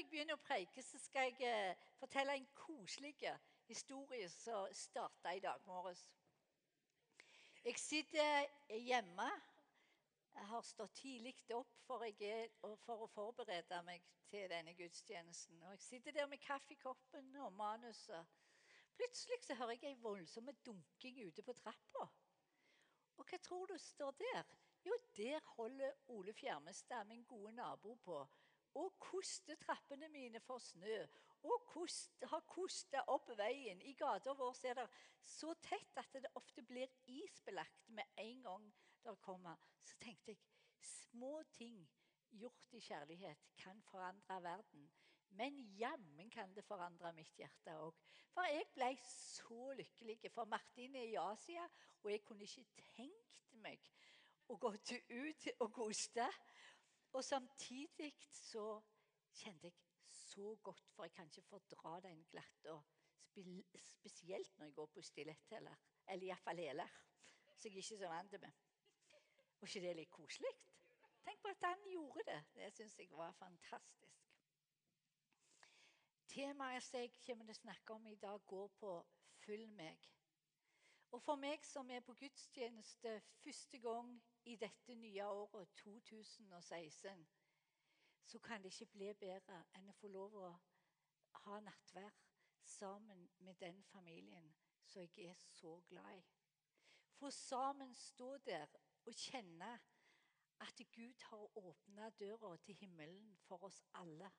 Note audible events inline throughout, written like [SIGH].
jeg begynner å preike, så skal jeg eh, fortelle en koselig historie som starta i dag morges. Jeg sitter hjemme. Jeg har stått tidlig opp for, jeg, for, å forberede meg til denne gudstjenesten. Og Jeg sitter der med kaffekoppen og manuset. Plutselig så hører jeg ei voldsom dunking ute på trappa. Og hva tror du står der? Jo, der holder Ole Fjermestad, min gode nabo, på og koste trappene mine for snø. Og kost, har kosta opp veien. I gata vår er det så tett at det ofte blir isbelagt med en gang det kommer. Så tenkte jeg små ting gjort i kjærlighet kan forandre verden. Men jammen kan det forandre mitt hjerte òg. For jeg ble så lykkelig. For Martin er i Asia, og jeg kunne ikke tenkt meg å gå ut og koste. Og samtidig så kjente jeg så godt, for jeg kan ikke fordra den glatta. Spesielt når jeg går på stiletthæler. Eller iallfall hæler. Som jeg ikke er så vant med. Var ikke det litt koselig? Tenk på at han gjorde det. Det syns jeg var fantastisk. Temaet jeg kommer til å snakke om i dag, går på 'følg meg'. Og for meg som er på gudstjeneste første gang i dette nye året, 2016, så kan det ikke bli bedre enn å få lov å ha nattvær sammen med den familien som jeg er så glad i. Få sammen stå der og kjenne at Gud har åpna døra til himmelen for oss alle.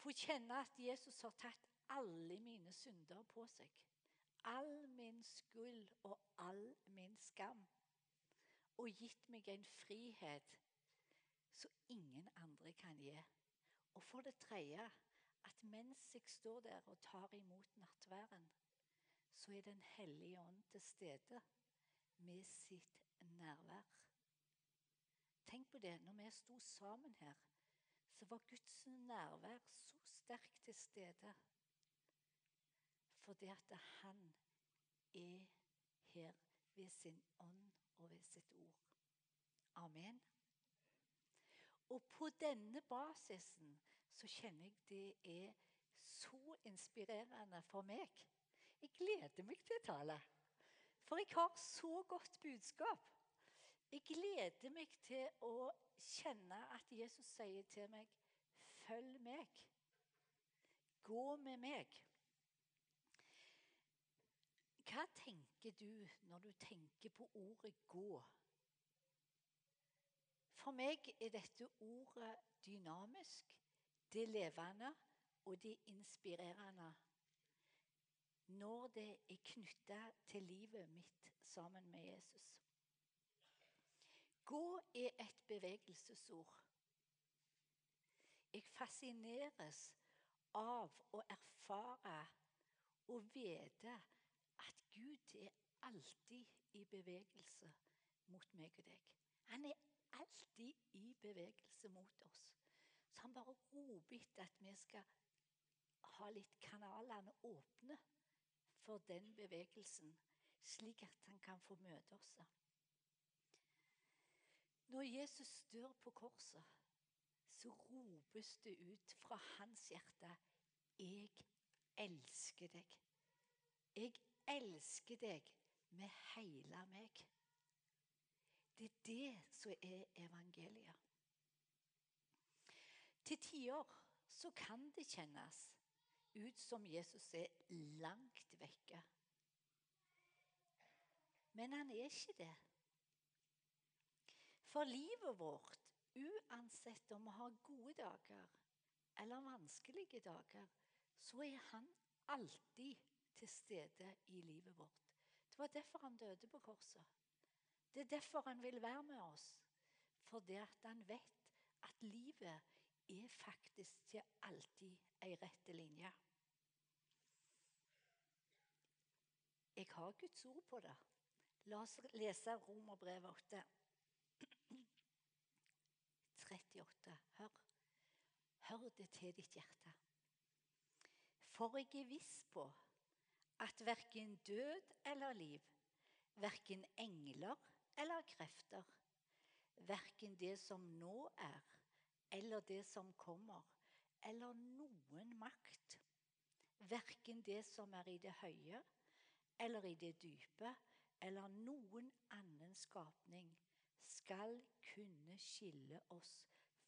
Få kjenne at Jesus har tatt alle mine synder på seg. All min skyld og all min skam og gitt meg en frihet som ingen andre kan gi. Og for det tredje at mens jeg står der og tar imot nattværen, så er Den hellige ånd til stede med sitt nærvær. Tenk på det. Når vi sto sammen her, så var Guds nærvær så sterkt til stede. Fordi at han er her ved sin ånd og ved sitt ord. Amen. Og på denne basisen så kjenner jeg det er så inspirerende for meg. Jeg gleder meg til å tale. For jeg har så godt budskap. Jeg gleder meg til å kjenne at Jesus sier til meg 'Følg meg'. Gå med meg. Hva tenker du når du tenker på ordet 'gå'? For meg er dette ordet dynamisk, det er levende og det er inspirerende. Når det er knytta til livet mitt sammen med Jesus. Gå er et bevegelsesord. Jeg fascineres av å erfare og vite at Gud er alltid i bevegelse mot meg og deg. Han er alltid i bevegelse mot oss. Så han bare roper etter at vi skal ha litt kanalene åpne for den bevegelsen, slik at han kan få møte oss. Når Jesus dør på korset, så ropes det ut fra hans hjerte 'Jeg elsker deg'. Jeg elsker deg med hele meg. Det er det som er evangeliet. Til tider så kan det kjennes ut som Jesus er langt vekke. Men han er ikke det. For livet vårt, uansett om vi har gode dager eller vanskelige dager, så er han alltid til stede i livet vårt. Det var derfor han døde på korset. Det er derfor han vil være med oss. Fordi han vet at livet er faktisk til alltid ei rette linje. Jeg har Guds ord på det. La oss lese Romerbrevet 8. 38. Hør. Hør det til ditt hjerte. For jeg er viss på at verken død eller liv, verken engler eller krefter. Verken det som nå er, eller det som kommer, eller noen makt, verken det som er i det høye eller i det dype, eller noen annen skapning, skal kunne skille oss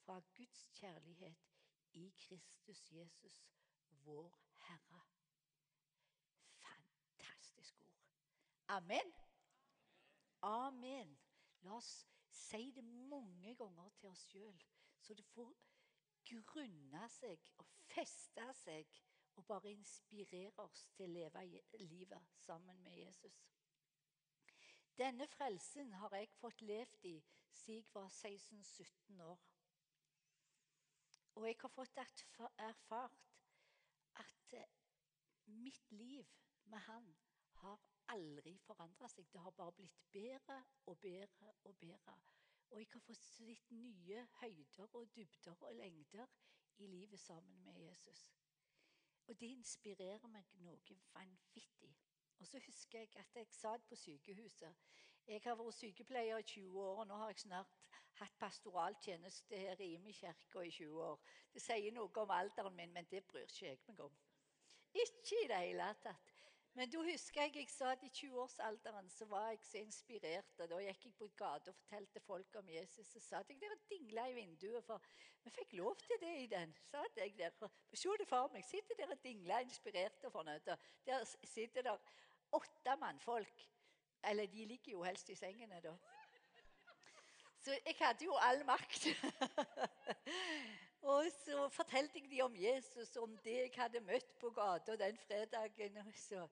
fra Guds kjærlighet i Kristus Jesus, vår Herre. Fantastisk ord. Amen. Amen. La oss si det mange ganger til oss sjøl, så det får grunne seg og feste seg og bare inspirere oss til å leve livet sammen med Jesus. Denne frelsen har jeg fått levd i siden jeg var 16-17 år. Og jeg har fått erfart at eh, mitt liv med han har aldri forandra seg. Det har bare blitt bedre og bedre og bedre. Og jeg har fått sett nye høyder og dybder og lengder i livet sammen med Jesus. Og det inspirerer meg noe vanvittig. Og så husker jeg at jeg satt på sykehuset. Jeg har vært sykepleier i 20 år, og nå har jeg snart hatt pastoraltjeneste her i Imi kirke i 20 år. Det sier noe om alderen min, men det bryr ikke jeg meg om. Ikke i det hele tatt. Men da husker jeg jeg sa at i 20-årsalderen, så var jeg så inspirert. Da gikk jeg på gata og fortalte folk om Jesus. Og sa at jeg der dingla i vinduet, for vi fikk lov til det i den. satt jeg der. Se det for meg. Sitter der og dingler inspirert og fornøyd. Der sitter der åtte mannfolk. Eller de ligger jo helst i sengene, da. Så jeg hadde jo all makt. [LAUGHS] og så fortalte jeg dem om Jesus, om det jeg hadde møtt på gata den fredagen. Og så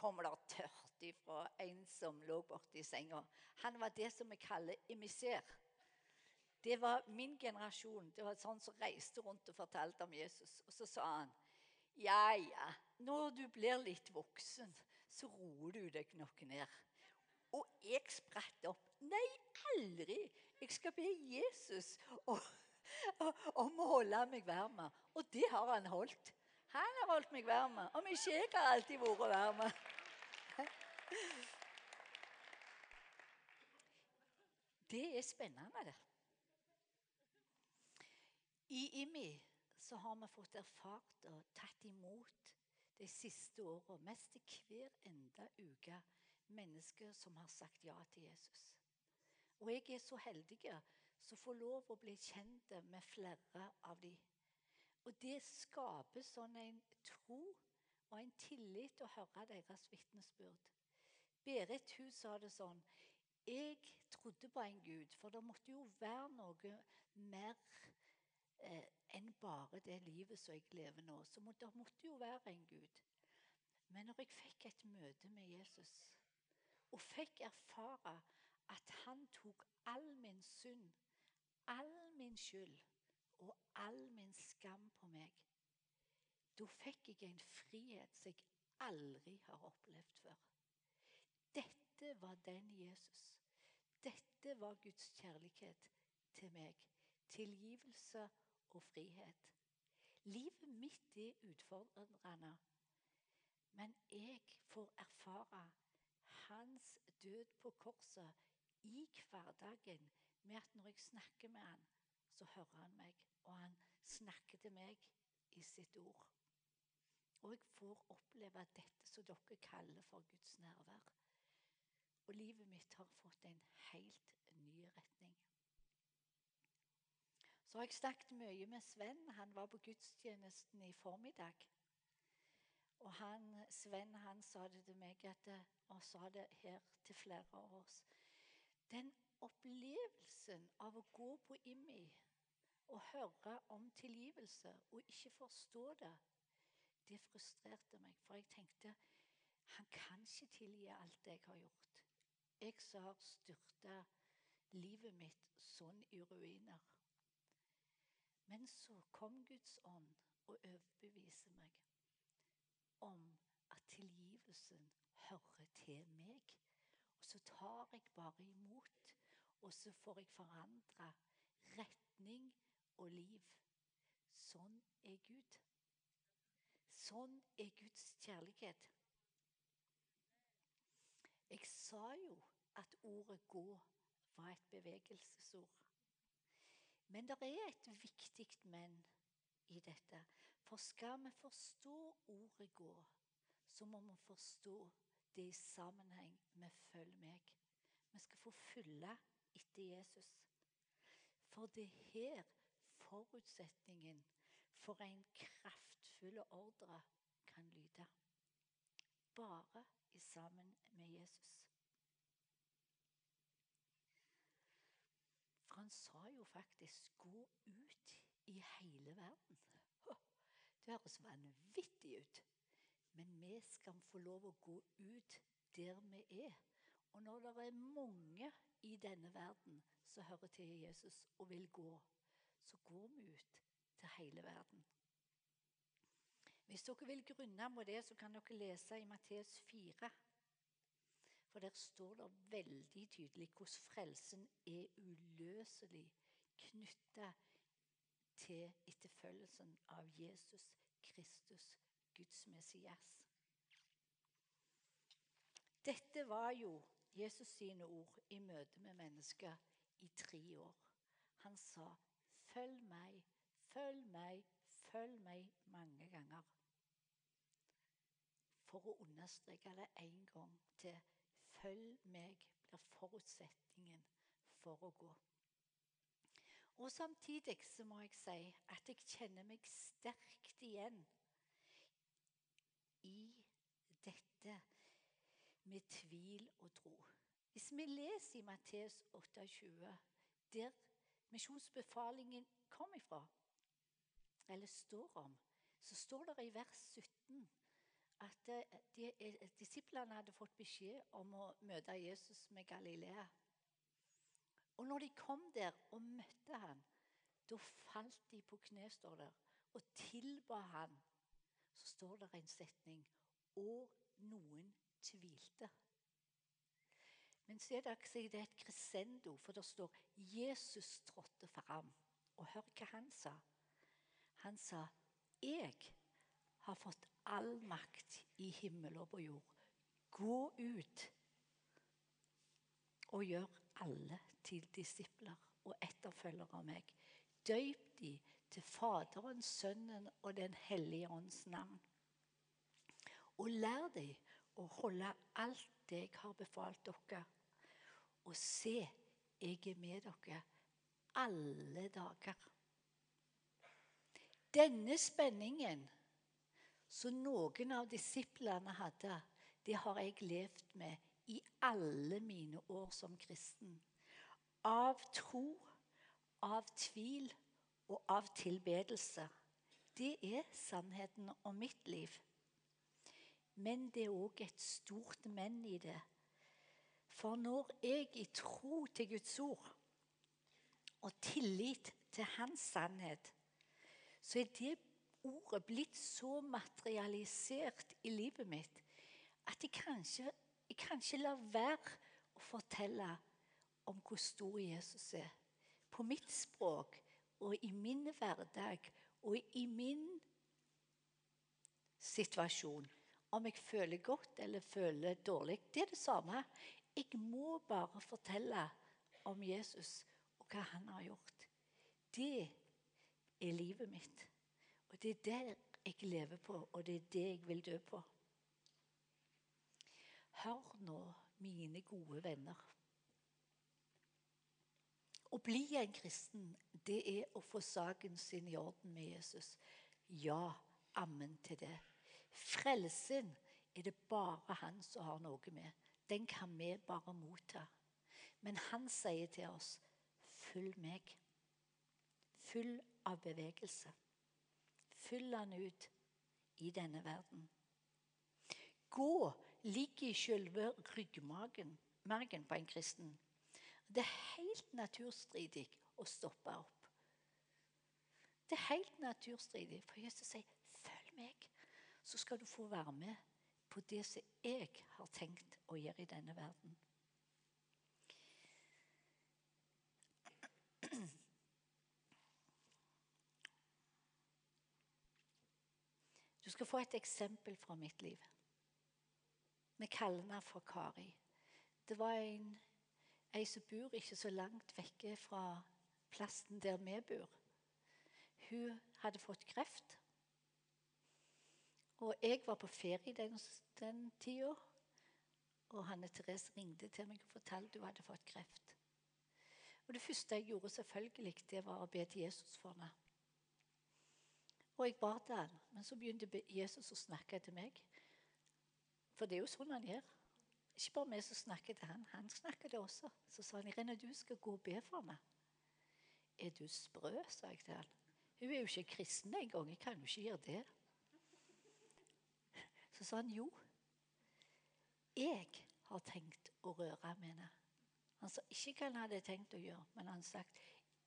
kommer det tørt ifra en som lå borti senga. Han var det som vi kaller emissær. Det var min generasjon. Det var sånn som reiste rundt og fortalte om Jesus. Og så sa han ja, ja, når du blir litt voksen, så roer du deg nok ned. Og jeg spratt opp. Nei, aldri! Jeg skal be Jesus om å holde meg varm. Og det har han holdt. Han har holdt meg varm. Om ikke jeg har alltid vært varm. Det er spennende. I IMI så har vi fått erfart og tatt imot de siste åra, mest i hver enda uke, mennesker som har sagt ja til Jesus. Og jeg er så heldig som får lov å bli kjent med flere av dem. Og det skaper sånn en tro og en tillit å høre deres vitnesbyrd. Berit hun sa det sånn Jeg trodde på en Gud, for det måtte jo være noe mer eh, enn bare det livet som jeg lever nå. Så må, det måtte jo være en Gud. Men når jeg fikk et møte med Jesus og fikk erfare at han tok all min synd, all min skyld og all min skam på meg. Da fikk jeg en frihet som jeg aldri har opplevd før. Dette var den Jesus. Dette var Guds kjærlighet til meg. Tilgivelse og frihet. Livet mitt er utfordrende, men jeg får erfare hans død på korset i hverdagen med at når jeg snakker med han, så hører han meg, og han snakker til meg i sitt ord. Og jeg får oppleve dette som dere kaller for Guds nærvær. Og livet mitt har fått en helt ny retning. Så har jeg snakket mye med Sven. Han var på gudstjenesten i formiddag. Og han, Sven han sa det til meg at, og sa det her til flere av oss. Den opplevelsen av å gå på IMI og høre om tilgivelse og ikke forstå det, det frustrerte meg. For jeg tenkte han kan ikke tilgi alt jeg har gjort. Jeg som har styrta livet mitt sånn i ruiner. Men så kom Guds ånd og overbeviser meg om at tilgivelsen hører til meg. Og så tar jeg bare imot og så får jeg forandre retning og liv. Sånn er Gud. Sånn er Guds kjærlighet. Jeg sa jo at ordet 'gå' var et bevegelsesord. Men det er et viktig 'men' i dette. For skal vi forstå ordet 'gå', så må vi forstå det i sammenheng med 'følg meg'. Vi skal få følge etter Jesus. For det er her forutsetningen for en kraftfull ordre kan lyde. Bare i sammen med Jesus. For han sa jo faktisk 'gå ut i hele verden'. Det høres vanvittig ut. Men vi skal få lov å gå ut der vi er. Og når det er mange i denne verden som hører til Jesus og vil gå, så går vi ut til hele verden. Hvis dere vil grunne på det, så kan dere lese i Matteus 4. For der står det veldig tydelig hvordan frelsen er uløselig knytta til etterfølgelsen av Jesus Kristus, Guds Messias. Dette var jo Jesus sine ord i møte med mennesker i tre år. Han sa 'følg meg', 'følg meg', 'følg meg' mange ganger. For å understreke det en gang til 'følg meg' blir forutsetningen for å gå. Og Samtidig så må jeg si at jeg kjenner meg sterkt igjen i dette med tvil og tro. Hvis vi leser i Matteus 28, der misjonsbefalingen kom ifra, eller står om, så står det i vers 17 at eh, de, eh, disiplene hadde fått beskjed om å møte Jesus med Galilea. Og når de kom der og møtte han, da falt de på kne, står der, og tilba han. Så står det en setning Og noen tvilte. Men er det, det er et crescendo, for det står Jesus trådte fram. Og hør hva han sa. Han sa, 'Jeg har fått all makt i himmel og på jord. Gå ut og gjør alle til disipler og etterfølgere av meg. Døyp de til Faderen, Sønnen og Den hellige ånds navn. Og lær de å holde alt det jeg har befalt dere. Og se, jeg er med dere alle dager. Denne spenningen som noen av disiplene hadde, det har jeg levd med i alle mine år som kristen. Av tro, av tvil og av tilbedelse. Det er sannheten om mitt liv. Men det er òg et stort men i det. For når jeg i tro til Guds ord og tillit til Hans sannhet, så er det ordet blitt så materialisert i livet mitt at jeg kanskje jeg kan ikke la være å fortelle om hvor stor Jesus er. På mitt språk og i min hverdag og i min situasjon. Om jeg føler godt eller føler dårlig, det er det samme. Jeg må bare fortelle om Jesus og hva han har gjort. Det er livet mitt. Og det er det jeg lever på, og det er det jeg vil dø på. Hør nå, mine gode venner. Å bli en kristen, det er å få saken sin i orden med Jesus. Ja, ammen til det. Frelsen er det bare han som har noe med. Den kan vi bare motta. Men han sier til oss, 'Følg meg'. Full av bevegelse. Fyll han ut i denne verden. Gå ligger i selve ryggmargen på en kristen. Det er helt naturstridig å stoppe opp. Det er helt naturstridig, for Jesus sier 'følg meg', så skal du få være med på det som jeg har tenkt å gjøre i denne verden. Du skal få et eksempel fra mitt liv. Vi kaller henne for Kari. Det var en, ei som bor ikke så langt vekke fra plassen der vi bor. Hun hadde fått kreft. Og jeg var på ferie den, den tida. Og Hanne Therese ringte til meg og fortalte hun hadde fått kreft. Og Det første jeg gjorde, selvfølgelig, det var å be til Jesus for henne. Og jeg ba til han, men så begynte Jesus å snakke til meg. For det er jo sånn han gjør. Ikke bare vi som snakker til han, han snakker det også. Så sa han Irene, du skal gå og be for meg. Er du sprø, sa jeg til han. Hun er jo ikke kristen engang. Jeg kan jo ikke gjøre det. Så sa han jo. Jeg har tenkt å røre henne. Han sa ikke hva han hadde tenkt å gjøre, men han sa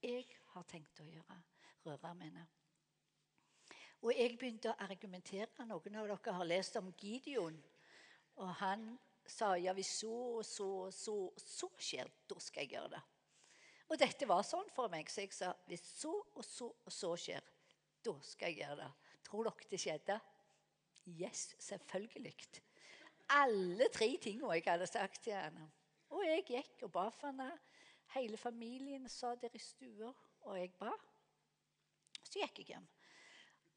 jeg har tenkt å gjøre, røre henne. Og jeg begynte å argumentere. Noen av dere har lest om Gideon. Og han sa ja, hvis så og så, så, så skjer, da skal jeg gjøre det. Og dette var sånn for meg, så jeg sa hvis så og så og så skjer, da skal jeg gjøre det. Tror dere det skjedde? Yes, selvfølgelig. Alle tre tingene jeg hadde sagt til henne. Og jeg gikk og ba for henne. Hele familien sa der i stua, og jeg ba. Så gikk jeg hjem.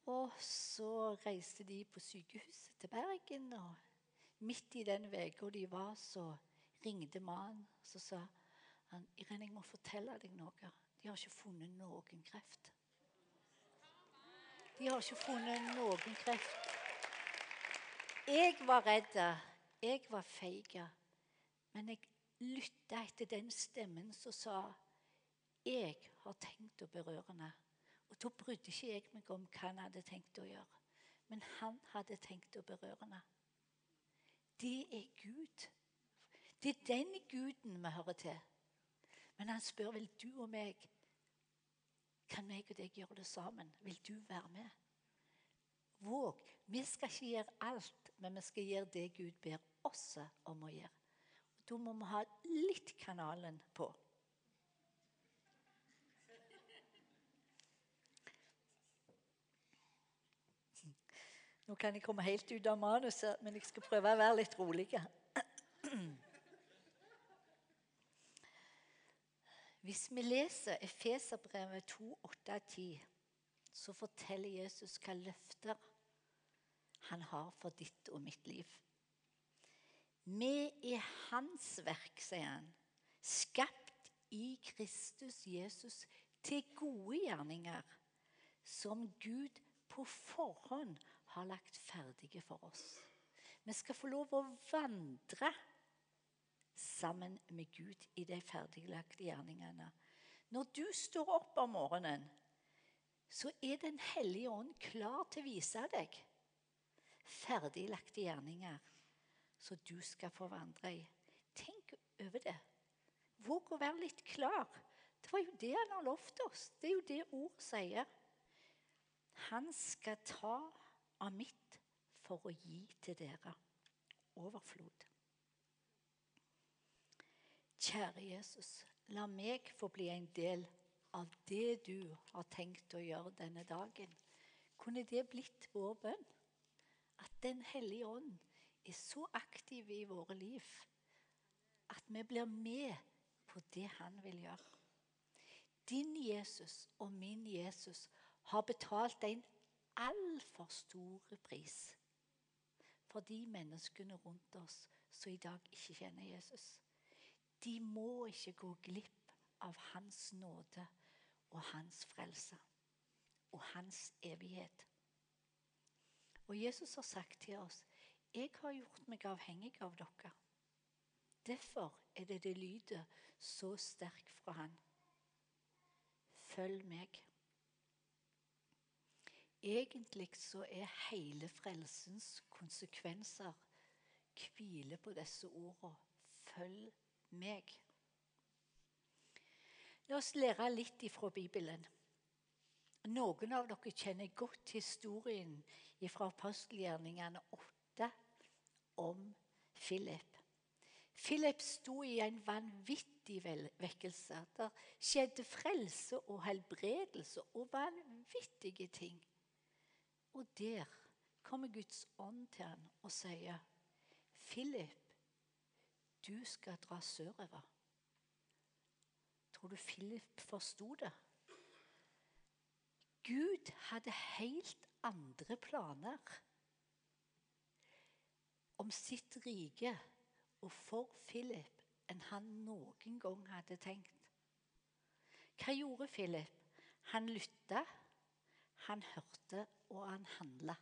Og så reiste de på sykehuset til Bergen. og Midt i den uka de var, så ringte mannen og sa han, Irene, jeg må fortelle deg noe. De har ikke funnet noen kreft. De har ikke funnet noen kreft. Jeg var redd. Jeg var feig. Men jeg lytta etter den stemmen som sa jeg har tenkt å berøre henne. Og Da brydde ikke jeg meg om hva han hadde tenkt å gjøre. Men han hadde tenkt å berøre henne. Det er Gud. Det er den guden vi hører til. Men han spør vil du og meg Kan meg og deg gjøre det sammen? Vil du være med? Våg. Vi skal ikke gjøre alt, men vi skal gjøre det Gud ber oss om å gjøre. Da må vi ha litt kanalen på. Nå kan jeg komme helt ut av manuset, men jeg skal prøve å være litt rolig. Hvis vi leser Efeserbrevet 2, 8-10, så forteller Jesus hva løfter han har for ditt og mitt liv. Vi er hans verk, sier han, skapt i Kristus Jesus til gode gjerninger, som Gud på forhånd har lagt ferdige for oss. Vi skal få lov å vandre sammen med Gud i de ferdiglagte gjerningene. Når du står opp om morgenen, så er Den hellige ånd klar til å vise deg ferdiglagte gjerninger så du skal få vandre i. Tenk over det. Våg å være litt klar. Det var jo det han har lovt oss. Det er jo det ordet sier. Han skal ta av mitt for å gi til dere. Overflod. Kjære Jesus, la meg få bli en del av det du har tenkt å gjøre denne dagen. Kunne det blitt vår bønn? At Den hellige ånd er så aktiv i våre liv at vi blir med på det han vil gjøre. Din Jesus og min Jesus har betalt en altfor store pris for de menneskene rundt oss som i dag ikke kjenner Jesus. De må ikke gå glipp av Hans nåde og Hans frelse og Hans evighet. Og Jesus har sagt til oss jeg har gjort meg avhengig av dere. Derfor er det det lyder så sterkt fra Han. Følg meg. Egentlig så er hele frelsens konsekvenser hvile på disse ordene. Følg meg. La oss lære litt ifra Bibelen. Noen av dere kjenner godt historien fra apostelgjerningene 8 om Philip. Philip sto i en vanvittig vekkelse. Det skjedde frelse og helbredelse og vanvittige ting. Og der kommer Guds ånd til han og sier, 'Philip, du skal dra sørover.' Tror du Philip forsto det? Gud hadde helt andre planer om sitt rike og for Philip enn han noen gang hadde tenkt. Hva gjorde Philip? Han lytta, han hørte, og han handla.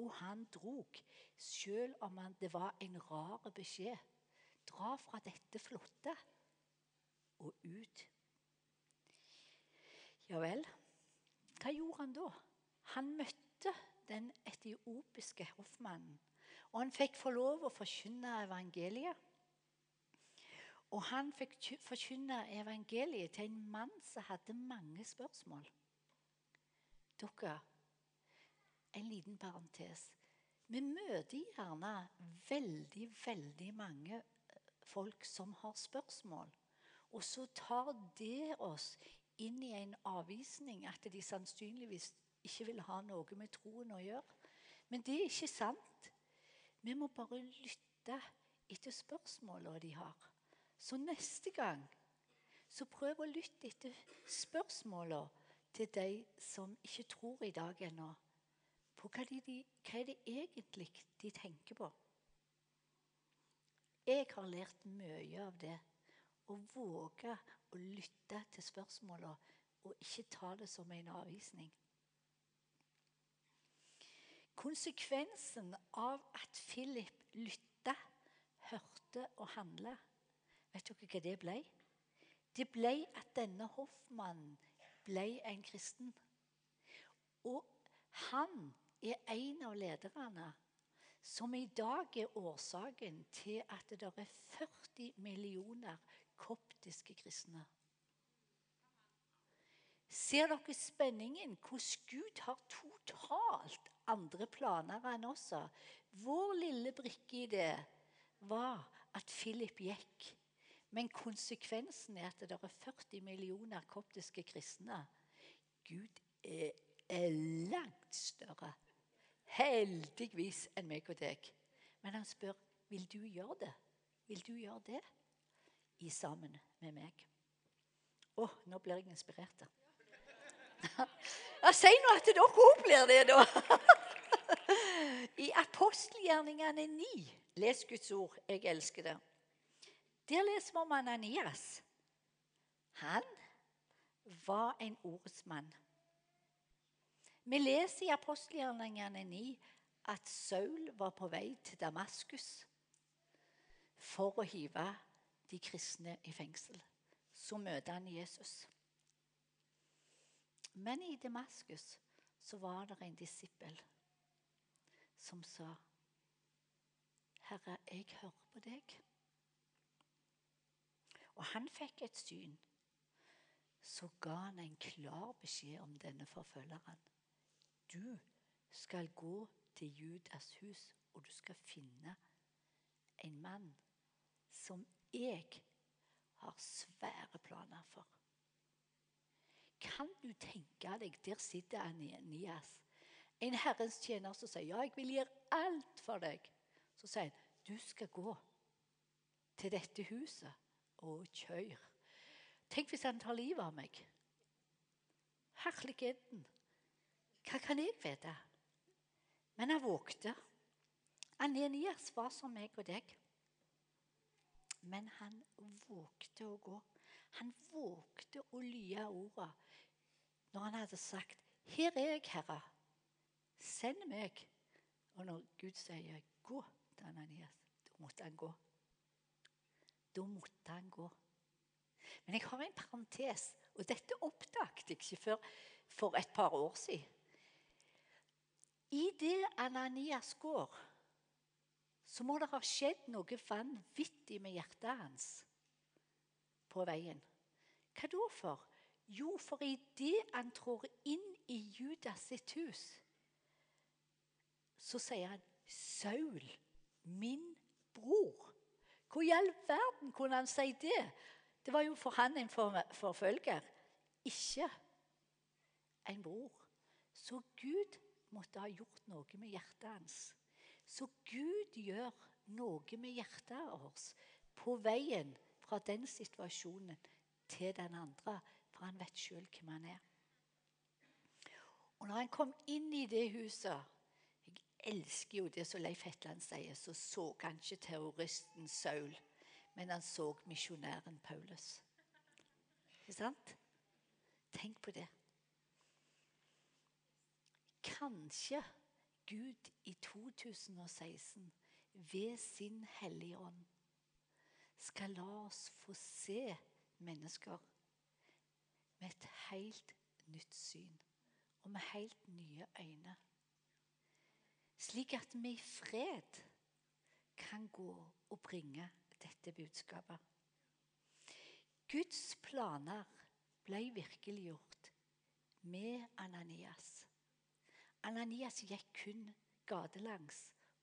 Og han drog, selv om han, det var en rar beskjed. Dra fra dette flotte og ut. Ja vel, hva gjorde han da? Han møtte den etiopiske hoffmannen. Og han fikk få lov å forkynne evangeliet. Og han fikk forkynne evangeliet til en mann som hadde mange spørsmål. Dere, en liten parentes. Vi møter gjerne veldig, veldig mange eh, folk som har spørsmål. Og så tar det oss inn i en avvisning at de sannsynligvis ikke vil ha noe med troen å gjøre. Men det er ikke sant. Vi må bare lytte etter spørsmålene de har. Så neste gang så prøv å lytte etter spørsmåla til de som ikke tror i dag ennå. På hva, de, hva er det egentlig de tenker på? Jeg har lært mye av det. Å våge å lytte til spørsmåla og ikke ta det som en avvisning. Konsekvensen av at Philip lytta, hørte og handla, Vet dere hva det ble? Det ble at denne hoffmannen ble en kristen. Og han er en av lederne som i dag er årsaken til at det er 40 millioner koptiske kristne. Ser dere spenningen? Hvordan Gud har totalt andre planer enn oss. Vår lille brikke i det var at Philip gikk men konsekvensen er at det er 40 millioner koptiske kristne. Gud er, er langt større, heldigvis, enn meg og deg. Men han spør vil du gjøre det. Vil du gjøre det i sammen med meg? Å, nå blir jeg inspirert. [LAUGHS] Ja, si nå at dere òg blir det, da. [LAUGHS] I apostelgjerningene 9 Les Guds ord. Jeg elsker det. Der leser vi om Ananias. Han var en ordets mann. Vi leser i apostelgjerningene 9 at Saul var på vei til Damaskus for å hive de kristne i fengsel. Så møter han Jesus. Men i Damaskus så var det en disippel som sa, 'Herre, jeg hører på deg.' Og han fikk et syn. Så ga han en klar beskjed om denne forfølgeren. Du skal gå til Judas hus, og du skal finne en mann som jeg har svære planer for. Kan du tenke deg, der sitter Ananias, en Herrens tjener som sier ja, jeg vil gjøre alt for deg. Så sier han du skal gå til dette huset og kjør. Tenk hvis han tar livet av meg. Herligheten. Hva kan jeg vite? Men han vågte. Anenias var som meg og deg. Men han vågte å gå. Han vågte å lye ordet når han hadde sagt 'Her er jeg, Herre. Send meg.' Og når Gud sier 'gå' til Ananias, da måtte han gå. Da måtte han gå. Men jeg har en parentes, og dette oppdaget jeg ikke før for et par år siden. I det Ananias går, så må det ha skjedd noe vanvittig med hjertet hans på veien. Hva da for? Jo, for idet han trår inn i Judas sitt hus, så sier han 'Saul, min bror'. Hvor i all verden kunne han si det? Det var jo for han en forfølger, ikke en bror. Så Gud måtte ha gjort noe med hjertet hans. Så Gud gjør noe med hjertet vårt på veien fra den situasjonen til den andre, for han vet sjøl hvem han er. Og når han kom inn i det huset Jeg elsker jo det som Leif Hetland sier. Så så han ikke terroristen Saul, men han så misjonæren Paulus. Ikke sant? Tenk på det. Kanskje Gud i 2016 ved sin Hellige Ånd skal la oss få se mennesker med et helt nytt syn og med helt nye øyne. Slik at vi i fred kan gå og bringe dette budskapet. Guds planer ble virkeliggjort med Ananias. Ananias gikk kun gatelangs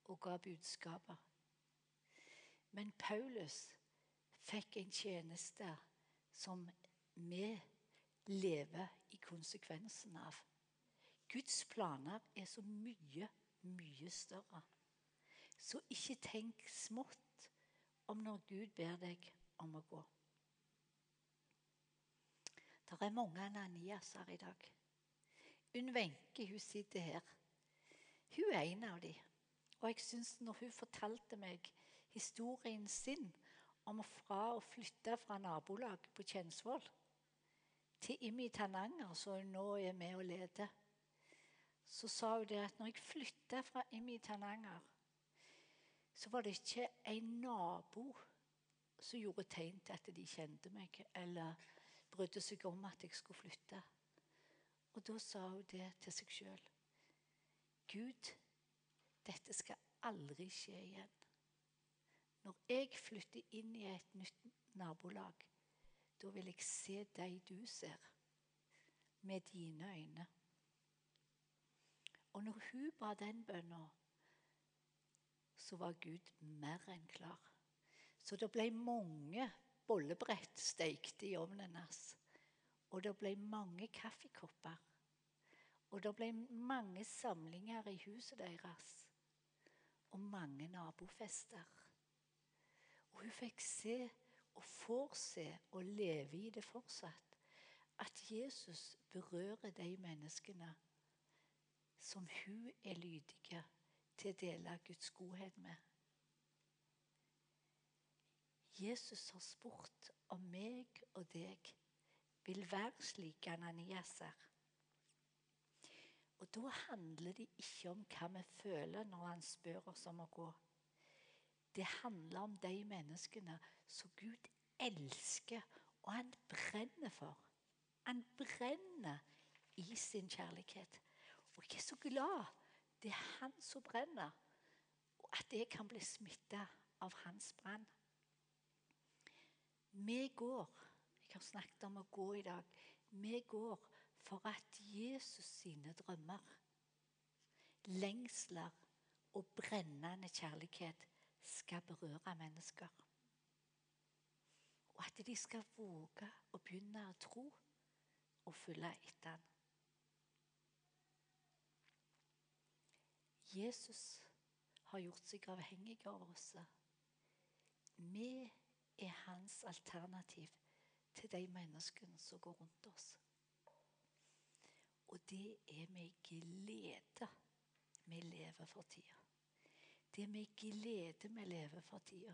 og ga budskaper. Men Paulus fikk en tjeneste som vi lever i konsekvensen av. Guds planer er så mye, mye større. Så ikke tenk smått om når Gud ber deg om å gå. Det er mange Ananiaser i dag. Unn Wenche hun sitter her. Hun er en av dem. Og jeg synes når hun fortalte meg historien sin om fra å flytte fra nabolaget på Kjensvoll til Imi Tananger, som hun nå er med og leder så sa hun det at når jeg flytta fra Imi Tananger, så var det ikke en nabo som gjorde tegn til at de kjente meg, eller brydde seg om at jeg skulle flytte. Og da sa hun det til seg sjøl. Gud, dette skal aldri skje igjen. Når jeg flytter inn i et nytt nabolag, da vil jeg se de du ser, med dine øyne. Og når hun ba den bønna, så var Gud mer enn klar. Så det ble mange bollebrett steikt i ovnen hans. Og det ble mange kaffekopper. Og det ble mange samlinger i huset deres. Og mange nabofester. Og hun fikk se, og får se, og leve i det fortsatt, at Jesus berører de menneskene som hun er lydige til å dele Guds godhet med. Jesus har spurt om meg og deg vil være slik Ananias er. Og Da handler det ikke om hva vi føler når han spør oss om å gå. Det handler om de menneskene som Gud elsker, og han brenner for. Han brenner i sin kjærlighet. Og jeg er så glad det er han som brenner, og at jeg kan bli smitta av hans brann. Vi går Jeg har snakket om å gå i dag. Vi går for at Jesus sine drømmer, lengsler og brennende kjærlighet skal berøre mennesker. Og at de skal våge å begynne å tro og følge etter ham. Jesus har gjort seg avhengig av oss. Vi er hans alternativ til de menneskene som går rundt oss. Og det er med glede vi lever for tida. Det er med glede vi lever for tida.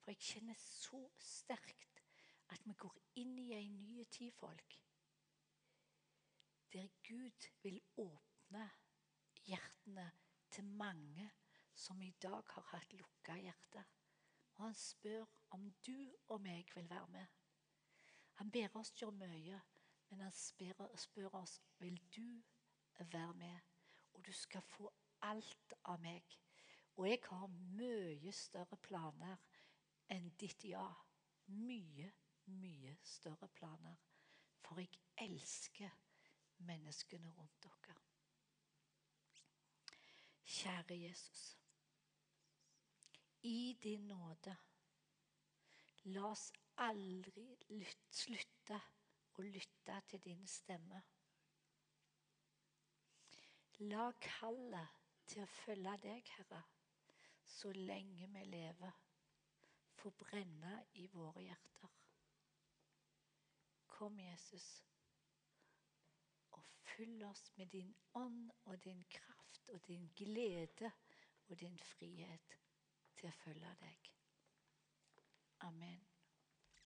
For jeg kjenner så sterkt at vi går inn i ei ny tid, folk. Der Gud vil åpne hjertene til mange som i dag har hatt lukka hjerte. Og han spør om du og meg vil være med. Han ber oss gjøre mye, men han spør, spør oss vil du være med. Og du skal få alt av meg. Og jeg har mye større planer enn ditt ja. Mye, mye større planer. For jeg elsker menneskene rundt dere. Kjære Jesus. I din nåde, la oss aldri slutte å lytte til din stemme. La kallet til å følge deg, Herre, så lenge vi lever, få brenne i våre hjerter. Kom, Jesus, og fyll oss med din ånd og din kraft og din glede og din frihet til å følge deg. Amen.